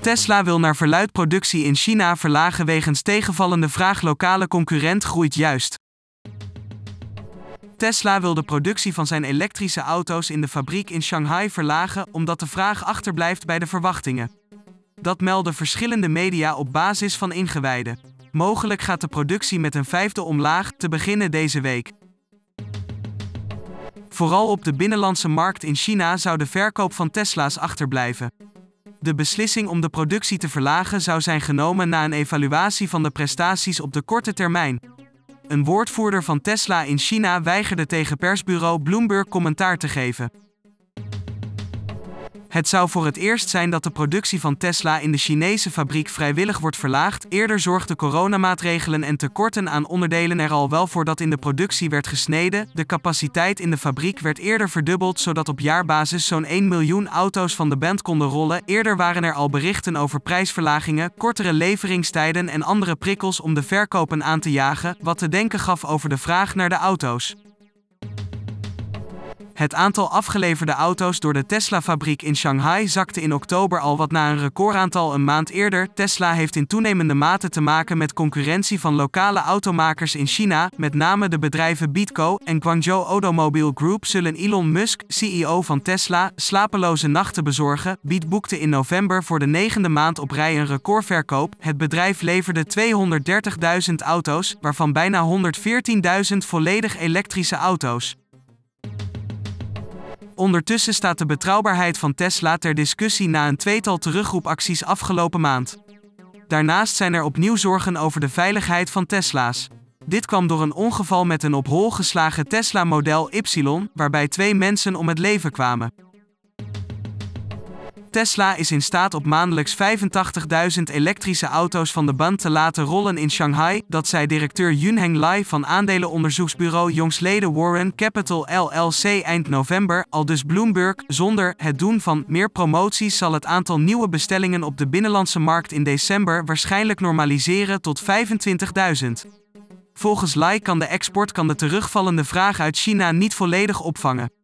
Tesla wil naar verluid productie in China verlagen wegens tegenvallende vraag. Lokale concurrent groeit juist. Tesla wil de productie van zijn elektrische auto's in de fabriek in Shanghai verlagen omdat de vraag achterblijft bij de verwachtingen. Dat melden verschillende media op basis van ingewijden. Mogelijk gaat de productie met een vijfde omlaag te beginnen deze week. Vooral op de binnenlandse markt in China zou de verkoop van Tesla's achterblijven. De beslissing om de productie te verlagen zou zijn genomen na een evaluatie van de prestaties op de korte termijn. Een woordvoerder van Tesla in China weigerde tegen persbureau Bloomberg commentaar te geven. Het zou voor het eerst zijn dat de productie van Tesla in de Chinese fabriek vrijwillig wordt verlaagd. Eerder zorgden coronamaatregelen en tekorten aan onderdelen er al wel voor dat in de productie werd gesneden. De capaciteit in de fabriek werd eerder verdubbeld, zodat op jaarbasis zo'n 1 miljoen auto's van de band konden rollen. Eerder waren er al berichten over prijsverlagingen, kortere leveringstijden en andere prikkels om de verkopen aan te jagen, wat te denken gaf over de vraag naar de auto's. Het aantal afgeleverde auto's door de Tesla-fabriek in Shanghai zakte in oktober al wat na een recordaantal een maand eerder. Tesla heeft in toenemende mate te maken met concurrentie van lokale automakers in China, met name de bedrijven Beatco en Guangzhou Automobile Group zullen Elon Musk, CEO van Tesla, slapeloze nachten bezorgen. Beat boekte in november voor de negende maand op rij een recordverkoop. Het bedrijf leverde 230.000 auto's, waarvan bijna 114.000 volledig elektrische auto's. Ondertussen staat de betrouwbaarheid van Tesla ter discussie na een tweetal terugroepacties afgelopen maand. Daarnaast zijn er opnieuw zorgen over de veiligheid van Tesla's. Dit kwam door een ongeval met een op hol geslagen Tesla Model Y, waarbij twee mensen om het leven kwamen. Tesla is in staat op maandelijks 85.000 elektrische auto's van de band te laten rollen in Shanghai, dat zei directeur Yunheng Lai van aandelenonderzoeksbureau jongsleden Warren Capital LLC eind november, al dus Bloomberg. Zonder het doen van meer promoties zal het aantal nieuwe bestellingen op de binnenlandse markt in december waarschijnlijk normaliseren tot 25.000. Volgens Lai kan de export kan de terugvallende vraag uit China niet volledig opvangen.